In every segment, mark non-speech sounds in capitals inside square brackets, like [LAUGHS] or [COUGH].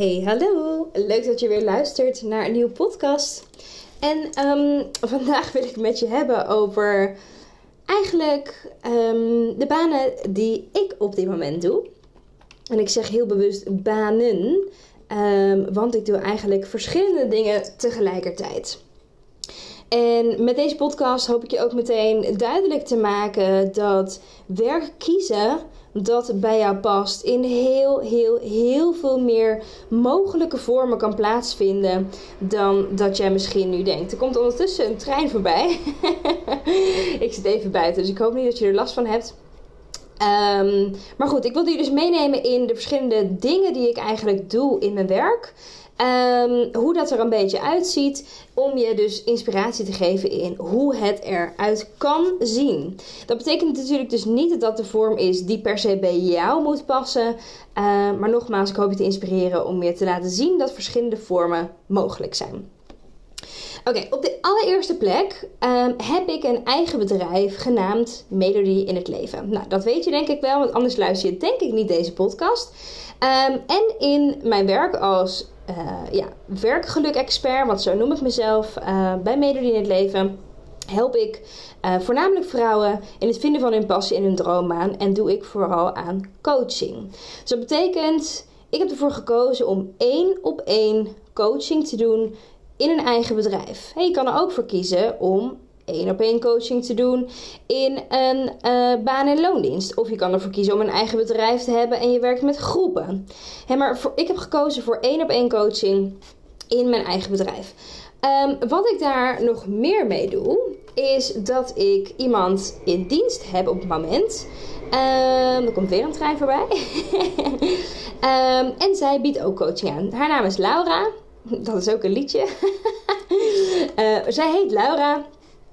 Hey, hallo! Leuk dat je weer luistert naar een nieuwe podcast. En ehm, [LAUGHS] vandaag wil ik met je hebben over eigenlijk ehm, de banen die ik op dit moment doe. En ik zeg heel bewust banen, um, want ik doe eigenlijk verschillende dingen tegelijkertijd. En met deze podcast hoop ik je ook meteen duidelijk te maken dat werk kiezen dat bij jou past in heel, heel, heel veel meer mogelijke vormen kan plaatsvinden dan dat jij misschien nu denkt. Er komt ondertussen een trein voorbij. [LAUGHS] ik zit even buiten, dus ik hoop niet dat je er last van hebt. Um, maar goed, ik wilde je dus meenemen in de verschillende dingen die ik eigenlijk doe in mijn werk. Um, hoe dat er een beetje uitziet, om je dus inspiratie te geven in hoe het eruit kan zien. Dat betekent natuurlijk dus niet dat dat de vorm is die per se bij jou moet passen. Uh, maar nogmaals, ik hoop je te inspireren om je te laten zien dat verschillende vormen mogelijk zijn. Oké, op de allereerste plek um, heb ik een eigen bedrijf genaamd Melodie in het Leven. Nou, dat weet je denk ik wel, want anders luister je denk ik niet deze podcast. En in mijn werk als ja, werkgeluk-expert, want zo noem ik mezelf, uh, bij Melodie in het Leven, help ik uh, voornamelijk vrouwen in het vinden van hun passie en hun droombaan. En doe ik vooral aan coaching. Dus dat betekent, ik heb ervoor gekozen om één op één coaching te doen in een eigen bedrijf. Hey, je kan er ook voor kiezen om één op één coaching te doen in een uh, baan- en loondienst. Of je kan ervoor kiezen om een eigen bedrijf te hebben en je werkt met groepen. Maar ik heb gekozen voor één op één coaching in mijn eigen bedrijf. Um, wat ik daar nog meer mee doe, is dat ik iemand in dienst heb op het moment. Um, er komt weer een trein voorbij. um, [LAUGHS] en zij biedt ook coaching aan. Haar naam is Laura. Dat is ook een liedje. uh, [LAUGHS] zij heet Laura.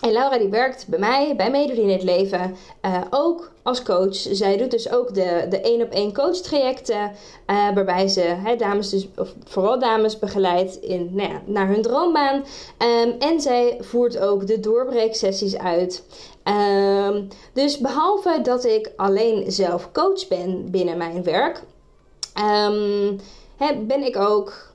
En Laura die werkt bij mij, bij Medorie in het Leven, uh, ook als coach. Zij doet dus ook de, de één op één coach trajecten. Uh, waarbij ze dames, dus, of vooral dames, begeleidt in, nou ja, naar hun droombaan. Um, en zij voert ook de doorbreeksessies uit. Um, dus behalve dat ik alleen zelf coach ben binnen mijn werk, hè, ben ik ook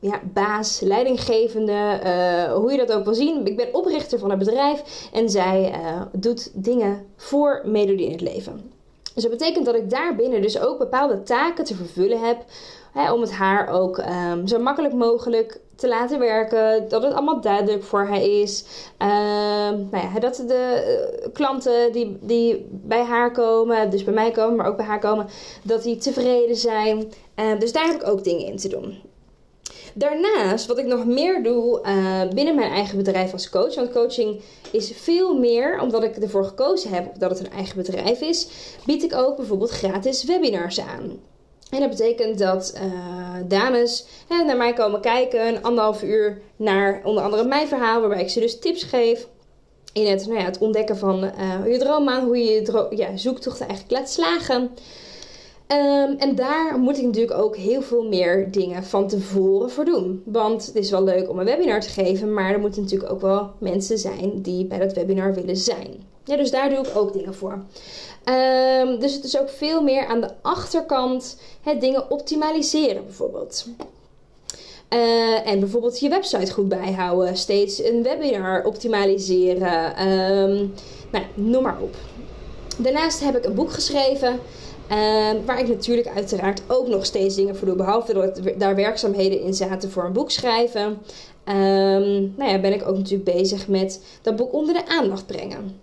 ja, baas, leidinggevende, uh, hoe je dat ook wil zien. Ik ben oprichter van een bedrijf en zij uh, doet dingen voor Melodie in het leven. Dus dat betekent dat ik daarbinnen dus ook bepaalde taken te vervullen heb. Hè, om het haar ook um, zo makkelijk mogelijk te laten werken. Dat het allemaal duidelijk voor haar is. Um, nou ja, dat de uh, klanten die, die bij haar komen, dus bij mij komen, maar ook bij haar komen, dat die tevreden zijn. dus daar heb ik ook dingen in te doen. Daarnaast, wat ik nog meer doe uh, binnen mijn eigen bedrijf als coach. Want coaching is veel meer, omdat ik ervoor gekozen heb dat het een eigen bedrijf is, bied ik ook bijvoorbeeld gratis webinars aan. En dat betekent dat uh, dames hè, naar mij komen kijken, een anderhalf uur naar onder andere mijn verhaal, waarbij ik ze dus tips geef in het, nou ja, het ontdekken van je droombaan, hoe je je ja, zoektocht eigenlijk laat slagen. Um, en daar moet ik natuurlijk ook heel veel meer dingen van tevoren voor doen. Want het is wel leuk om een webinar te geven, maar er moeten natuurlijk ook wel mensen zijn die bij dat webinar willen zijn. Ja, dus daar doe ik ook dingen voor. Um, dus het is ook veel meer aan de achterkant het dingen optimaliseren bijvoorbeeld. Uh, en bijvoorbeeld je website goed bijhouden, steeds een webinar optimaliseren, um, nou, noem maar op. Daarnaast heb ik een boek geschreven. Uh, waar ik natuurlijk uiteraard ook nog steeds dingen voor doe. Behalve dat daar werkzaamheden in zaten voor een boek schrijven. Um, nou ja, ben ik ook natuurlijk bezig met dat boek onder de aandacht brengen.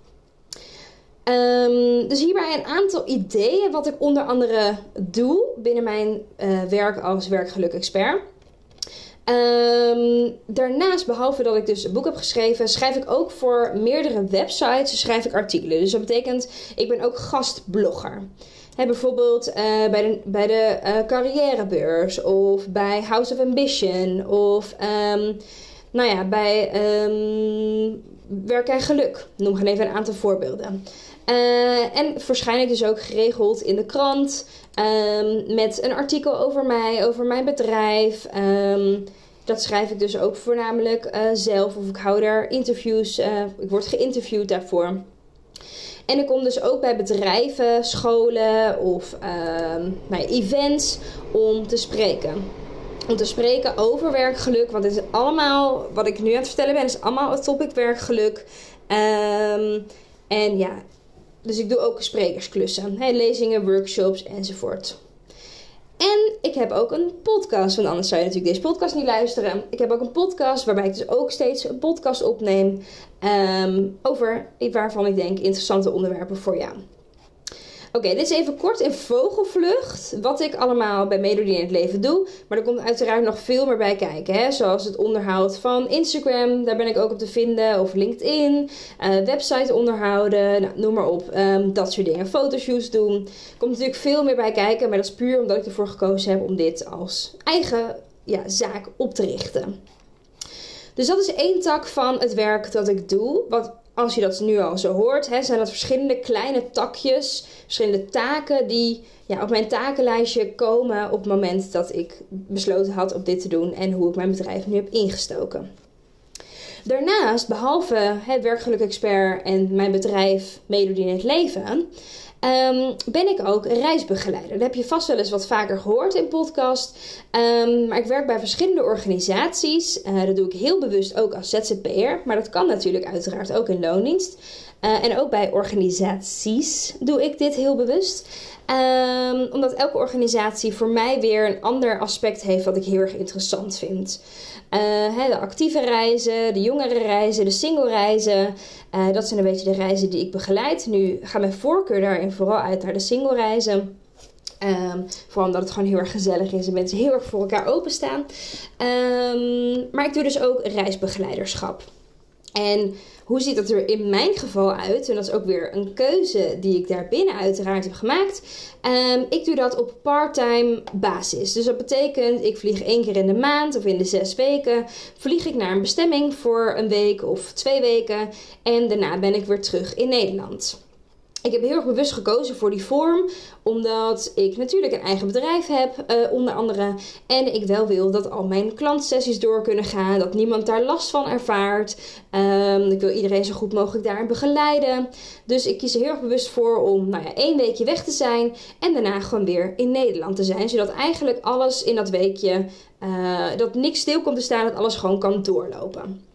Um, dus hierbij een aantal ideeën wat ik onder andere doe binnen mijn uh, werk als werkgeluk-expert. Ehm, daarnaast, behalve dat ik dus een boek heb geschreven, schrijf ik ook voor meerdere websites schrijf ik artikelen. Dus dat betekent, ik ben ook gastblogger. Bijvoorbeeld uh, bij de, bij de uh, carrièrebeurs of bij House of Ambition of um, nou ja, bij um, Werk en Geluk. Noem gewoon even een aantal voorbeelden. Uh, en waarschijnlijk dus ook geregeld in de krant um, met een artikel over mij, over mijn bedrijf. Dat schrijf ik dus ook voornamelijk zelf of ik hou daar interviews, ik word geïnterviewd daarvoor. En ik kom dus ook bij bedrijven, scholen of bij events om te spreken. Om te spreken over werkgeluk. Want het is allemaal, wat ik nu aan het vertellen ben, is allemaal het topic werkgeluk. Um, en ja, dus ik doe ook sprekersklussen. Lezingen, workshops enzovoort. En ik heb ook een podcast, want anders zou je natuurlijk deze podcast niet luisteren. Ik heb ook een podcast waarbij ik dus ook steeds een podcast opneem um, over waarvan ik denk interessante onderwerpen voor jou. Oké, dit is even kort in vogelvlucht wat ik allemaal bij Melodie in het leven doe. Maar er komt uiteraard nog veel meer bij kijken. Hè? Zoals het onderhoud van Instagram, daar ben ik ook op te vinden. Of LinkedIn, uh, website onderhouden, nou, noem maar op. Um, dat soort dingen. Fotoshoots doen. Komt natuurlijk veel meer bij kijken. Maar dat is puur omdat ik ervoor gekozen heb om dit als eigen ja, zaak op te richten. Dus dat is één tak van het werk dat ik doe. Wat als je dat nu al zo hoort, hè, zijn dat verschillende kleine takjes, verschillende taken die ja, op mijn takenlijstje komen op het moment dat ik besloten had om dit te doen en hoe ik mijn bedrijf nu heb ingestoken. Daarnaast, behalve het werkgeluk expert en mijn bedrijf Melodie in het leven, um, ben ik ook reisbegeleider. Dat heb je vast wel eens wat vaker gehoord in podcast. Um, maar ik werk bij verschillende organisaties. Uh, dat doe ik heel bewust ook als ZZP'er. Maar dat kan natuurlijk uiteraard ook in loondienst. Uh, en ook bij organisaties doe ik dit heel bewust. Um, omdat elke organisatie voor mij weer een ander aspect heeft wat ik heel erg interessant vind. Uh, de actieve reizen, de jongere reizen, de single reizen. Uh, dat zijn een beetje de reizen die ik begeleid. Nu gaat mijn voorkeur daarin vooral uit naar de single reizen. Um, vooral omdat het gewoon heel erg gezellig is en mensen heel erg voor elkaar openstaan. Um, maar ik doe dus ook reisbegeleiderschap. En hoe ziet dat er in mijn geval uit? En dat is ook weer een keuze die ik daarbinnen uiteraard heb gemaakt. Um, ik doe dat op parttime basis. Dus dat betekent, ik vlieg één keer in de maand of in de zes weken. Vlieg ik naar een bestemming voor een week of twee weken. En daarna ben ik weer terug in Nederland. Ik heb heel erg bewust gekozen voor die vorm, omdat ik natuurlijk een eigen bedrijf heb, uh, onder andere. En ik wel wil dat al mijn klantsessies door kunnen gaan, dat niemand daar last van ervaart. Um, ik wil iedereen zo goed mogelijk daarin begeleiden. Dus ik kies er heel erg bewust voor om nou ja, één weekje weg te zijn en daarna gewoon weer in Nederland te zijn. Zodat eigenlijk alles in dat weekje, uh, dat niks stil komt te staan, dat alles gewoon kan doorlopen.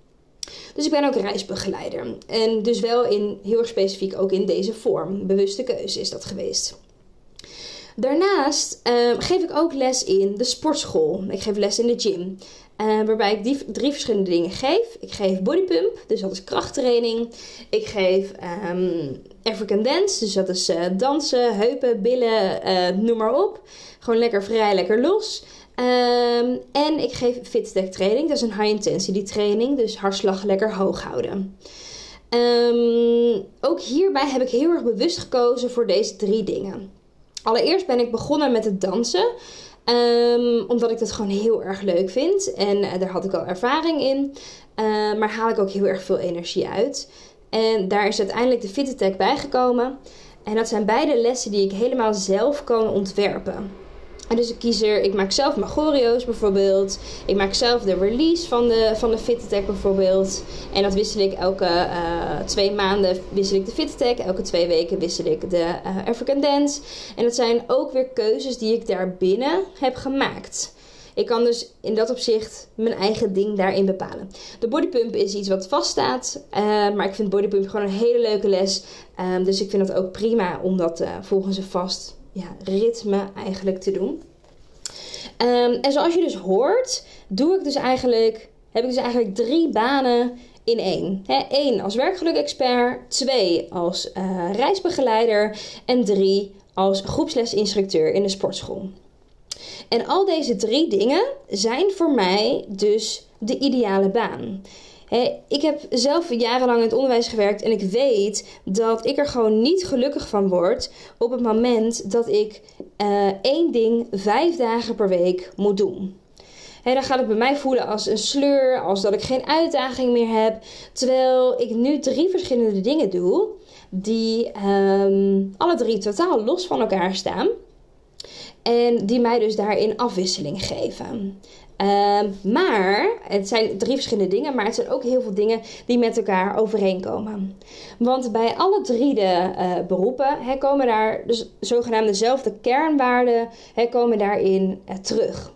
Dus ik ben ook reisbegeleider. En dus wel in, heel erg specifiek ook in deze vorm. Bewuste keuze is dat geweest. Daarnaast uh, geef ik ook les in de sportschool. Ik geef les in de gym. Uh, waarbij ik drie verschillende dingen geef. Ik geef bodypump, dus dat is krachttraining. Ik geef um, African dance, dus dat is uh, dansen, heupen, billen, noem maar op. Gewoon lekker vrij, lekker los. Um, en ik geef fitstack training. Dat is een high intensity training. Dus hartslag lekker hoog houden. Um, ook hierbij heb ik heel erg bewust gekozen voor deze drie dingen. Allereerst ben ik begonnen met het dansen. Um, omdat ik dat gewoon heel erg leuk vind. En uh, daar had ik al ervaring in. Uh, maar haal ik ook heel erg veel energie uit. En daar is uiteindelijk de FitAttack bijgekomen. En dat zijn beide lessen die ik helemaal zelf kan ontwerpen. Dus ik kies er, ik maak zelf Magorio's bijvoorbeeld. Ik maak zelf de release van de, van de Fit bijvoorbeeld. En dat wissel ik elke uh, twee maanden wissel ik de Fit. Elke twee weken wissel ik de uh, African Dance. En dat zijn ook weer keuzes die ik daarbinnen heb gemaakt. Ik kan dus in dat opzicht mijn eigen ding daarin bepalen. De bodypump is iets wat vaststaat. Uh, maar ik vind bodypump gewoon een hele leuke les. Um, dus ik vind het ook prima om dat volgens een vast ja, ritme eigenlijk te doen. Um, en zoals je dus hoort, doe ik dus eigenlijk, heb ik dus eigenlijk drie banen in één. Eén als werkgeluk-expert, twee als uh, reisbegeleider en drie als groepslesinstructeur in de sportschool. En al deze drie dingen zijn voor mij dus de ideale baan. Ik heb zelf jarenlang in het onderwijs gewerkt en ik weet dat ik er gewoon niet gelukkig van word op het moment dat ik uh, één ding vijf dagen per week moet doen. dan gaat het bij mij voelen als een sleur, als dat ik geen uitdaging meer heb. Terwijl ik nu drie verschillende dingen doe, die ehm, alle drie totaal los van elkaar staan. En die mij dus daarin afwisseling geven. Ehm, maar het zijn drie verschillende dingen, maar het zijn ook heel veel dingen die met elkaar overeenkomen. Want bij alle drie de uh, beroepen komen daar dus zogenaamde dezelfde kernwaarden komen daarin uh, terug.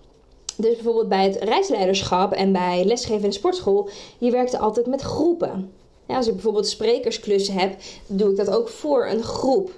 Dus bijvoorbeeld bij het reisleiderschap en bij lesgeven in de sportschool, je werkt altijd met groepen. Als ik bijvoorbeeld sprekersklussen heb, doe ik dat ook voor een groep.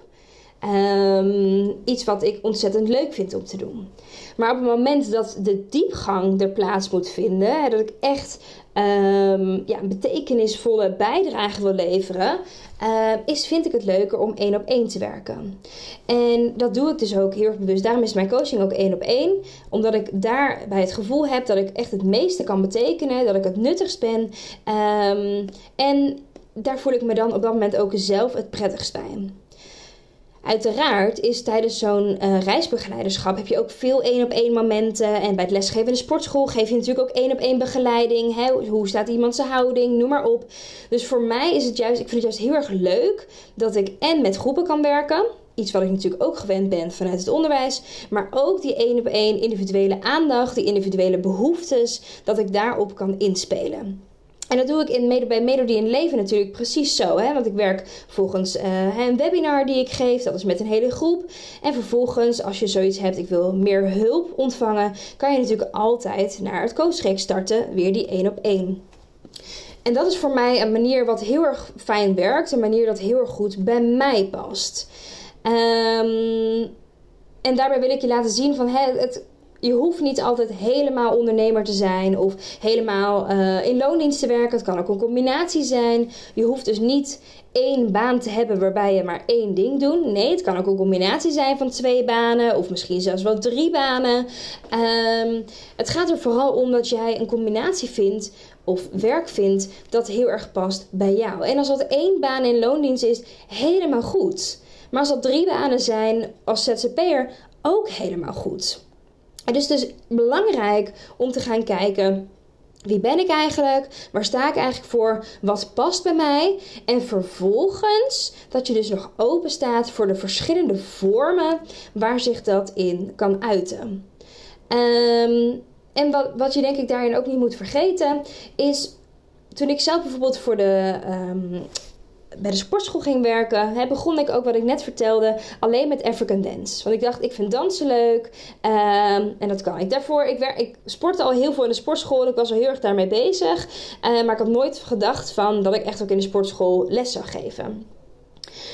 Um, iets wat ik ontzettend leuk vind om te doen. Maar op het moment dat de diepgang er plaats moet vinden, dat ik echt um, ja, een betekenisvolle bijdrage wil leveren, uh, is, vind ik het leuker om één op één te werken. En dat doe ik dus ook heel erg bewust. Daarom is mijn coaching ook één op één. Omdat ik daarbij het gevoel heb dat ik echt het meeste kan betekenen, dat ik het nuttigst ben. Um, en daar voel ik me dan op dat moment ook zelf het prettigst bij. Uiteraard is tijdens zo'n uh, reisbegeleiderschap heb je ook veel één op één momenten. En bij het lesgeven in de sportschool geef je natuurlijk ook één op één begeleiding. Hè? Hoe staat iemand zijn houding, noem maar op. Dus voor mij is het juist, ik vind het juist heel erg leuk dat ik en met groepen kan werken. Iets wat ik natuurlijk ook gewend ben vanuit het onderwijs. Maar ook die één op één individuele aandacht, die individuele behoeftes, dat ik daarop kan inspelen. En dat doe ik in, bij Melodie in Leven natuurlijk precies zo. Hè? Want ik werk volgens uh, een webinar die ik geef. Dat is met een hele groep. En vervolgens, als je zoiets hebt, ik wil meer hulp ontvangen. Kan je natuurlijk altijd naar het coachtraject starten. Weer die één op één. En dat is voor mij een manier wat heel erg fijn werkt. Een manier dat heel erg goed bij mij past. Um, en daarbij wil ik je laten zien van hè, het je hoeft niet altijd helemaal ondernemer te zijn of helemaal uh, in loondienst te werken. Het kan ook een combinatie zijn. Je hoeft dus niet één baan te hebben waarbij je maar één ding doet. Nee, het kan ook een combinatie zijn van twee banen of misschien zelfs wel drie banen. Um, het gaat er vooral om dat jij een combinatie vindt of werk vindt dat heel erg past bij jou. En als dat één baan in loondienst is, helemaal goed. Maar als dat drie banen zijn als ZZP'er, ook helemaal goed. Het is dus belangrijk om te gaan kijken. Wie ben ik eigenlijk? Waar sta ik eigenlijk voor? Wat past bij mij? En vervolgens dat je dus nog open staat voor de verschillende vormen waar zich dat in kan uiten. Um, en wat, wat je denk ik daarin ook niet moet vergeten is toen ik zelf bijvoorbeeld voor de um, bij de sportschool ging werken, hè, begon ik ook wat ik net vertelde, alleen met African dance. Want ik dacht, ik vind dansen leuk um, en dat kan ik. Daarvoor, ik, werk, ik sportte al heel veel in de sportschool, ik was al heel erg daarmee bezig. Uh, maar ik had nooit gedacht van dat ik echt ook in de sportschool les zou geven.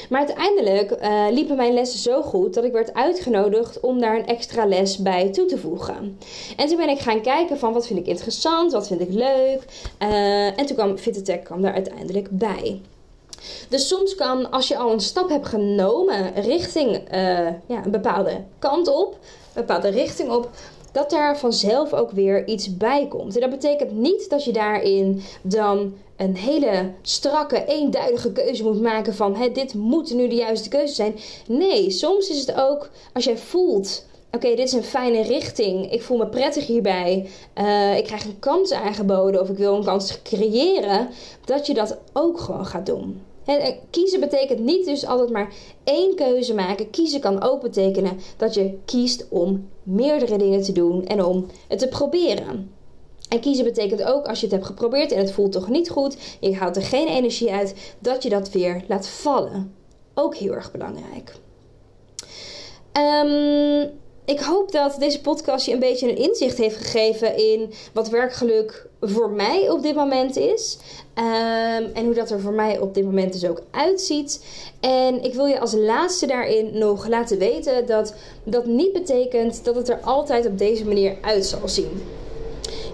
Maar uiteindelijk uh, liepen mijn lessen zo goed dat ik werd uitgenodigd om daar een extra les bij toe te voegen. En toen ben ik gaan kijken van wat vind ik interessant, wat vind ik leuk. Uh, en toen kwam Fittech kwam daar uiteindelijk bij. Dus soms kan, als je al een stap hebt genomen richting uh, ja, een bepaalde kant op, een bepaalde richting op, dat daar vanzelf ook weer iets bij komt. En dat betekent niet dat je daarin dan een hele strakke, eenduidige keuze moet maken van dit moet nu de juiste keuze zijn. Nee, soms is het ook als jij voelt. Oké, dit is een fijne richting. Ik voel me prettig hierbij. Uh, ik krijg een kans aangeboden of ik wil een kans creëren. Dat je dat ook gewoon gaat doen kiezen betekent niet dus altijd maar één keuze maken. Kiezen kan ook betekenen dat je kiest om meerdere dingen te doen en om het te proberen. En kiezen betekent ook als je het hebt geprobeerd en het voelt toch niet goed, je haalt er geen energie uit, dat je dat weer laat vallen. Ook heel erg belangrijk. Um, ik hoop dat deze podcast je een beetje een inzicht heeft gegeven in wat werkgeluk voor mij op dit moment is. Um, en hoe dat er voor mij op dit moment dus ook uitziet. En ik wil je als laatste daarin nog laten weten dat dat niet betekent dat het er altijd op deze manier uit zal zien.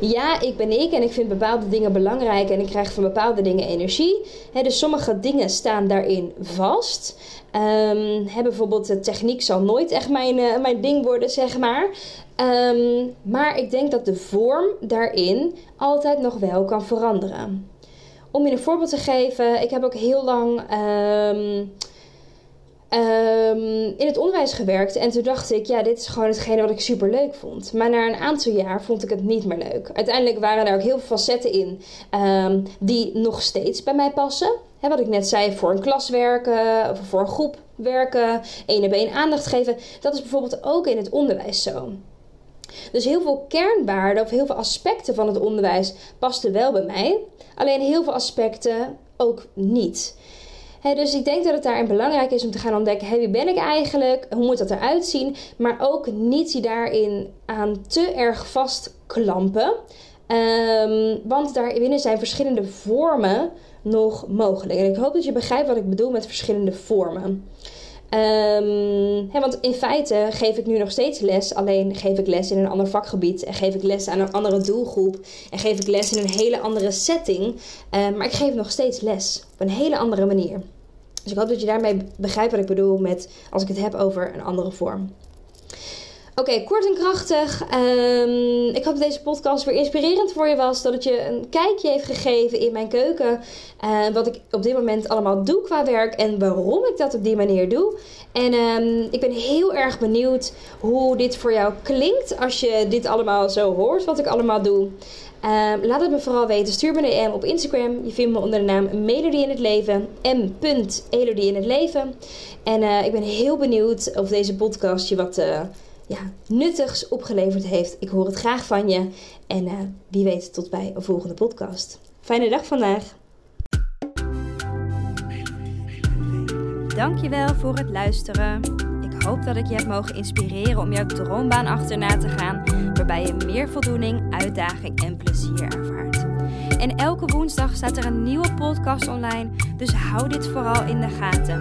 Ja, ik ben ik en ik vind bepaalde dingen belangrijk en ik krijg van bepaalde dingen energie. dus sommige dingen staan daarin vast. Um, bijvoorbeeld de techniek zal nooit echt mijn, uh, mijn ding worden, zeg maar. Ehm, maar ik denk dat de vorm daarin altijd nog wel kan veranderen. Om je een voorbeeld te geven, ik heb ook heel lang um, um, in het onderwijs gewerkt. En toen dacht ik, ja, dit is gewoon hetgene wat ik super leuk vond. Maar na een aantal jaar vond ik het niet meer leuk. Uiteindelijk waren er ook heel veel facetten in die nog steeds bij mij passen. Wat ik net zei, voor een klas werken, of voor een groep werken, één op één aandacht geven. Dat is bijvoorbeeld ook in het onderwijs zo. Dus heel veel kernwaarden of heel veel aspecten van het onderwijs pasten wel bij mij. Alleen heel veel aspecten ook niet. Dus ik denk dat het daarin belangrijk is om te gaan ontdekken: hey, wie ben ik eigenlijk? Hoe moet dat eruit zien? Maar ook niet je daarin aan te erg vastklampen. Um, want daarbinnen zijn verschillende vormen nog mogelijk. En ik hoop dat je begrijpt wat ik bedoel met verschillende vormen. Um, want in feite geef ik nu nog steeds les, alleen geef ik les in een ander vakgebied en geef ik les aan een andere doelgroep en geef ik les in een hele andere setting. Um, maar ik geef nog steeds les op een hele andere manier. Dus ik hoop dat je daarmee begrijpt wat ik bedoel met als ik het heb over een andere vorm. Oké, kort en krachtig. Um, ik hoop dat deze podcast weer inspirerend voor je was. Dat het je een kijkje heeft gegeven in mijn keuken. Uh, wat ik op dit moment allemaal doe qua werk. En waarom ik dat op die manier doe. En um, ik ben heel erg benieuwd hoe dit voor jou klinkt. Als je dit allemaal zo hoort, wat ik allemaal doe. Laat het me vooral weten. Stuur me een DM op Instagram. Je vindt me onder de naam Melody in het Leven. M.Elodie in het Leven. En uh, ik ben heel benieuwd of deze podcast je wat... Uh, ja, nuttigs opgeleverd heeft. Ik hoor het graag van je. En uh, wie weet, tot bij een volgende podcast. Fijne dag vandaag. Dankjewel voor het luisteren. Ik hoop dat ik je heb mogen inspireren om jouw droombaan achterna te gaan, waarbij je meer voldoening, uitdaging en plezier ervaart. En elke woensdag staat er een nieuwe podcast online, dus hou dit vooral in de gaten.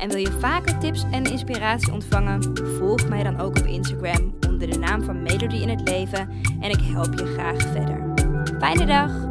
En wil je vaker tips en inspiratie ontvangen? Volg mij dan ook op Instagram onder de naam van Melody in het Leven en ik help je graag verder. Fijne dag!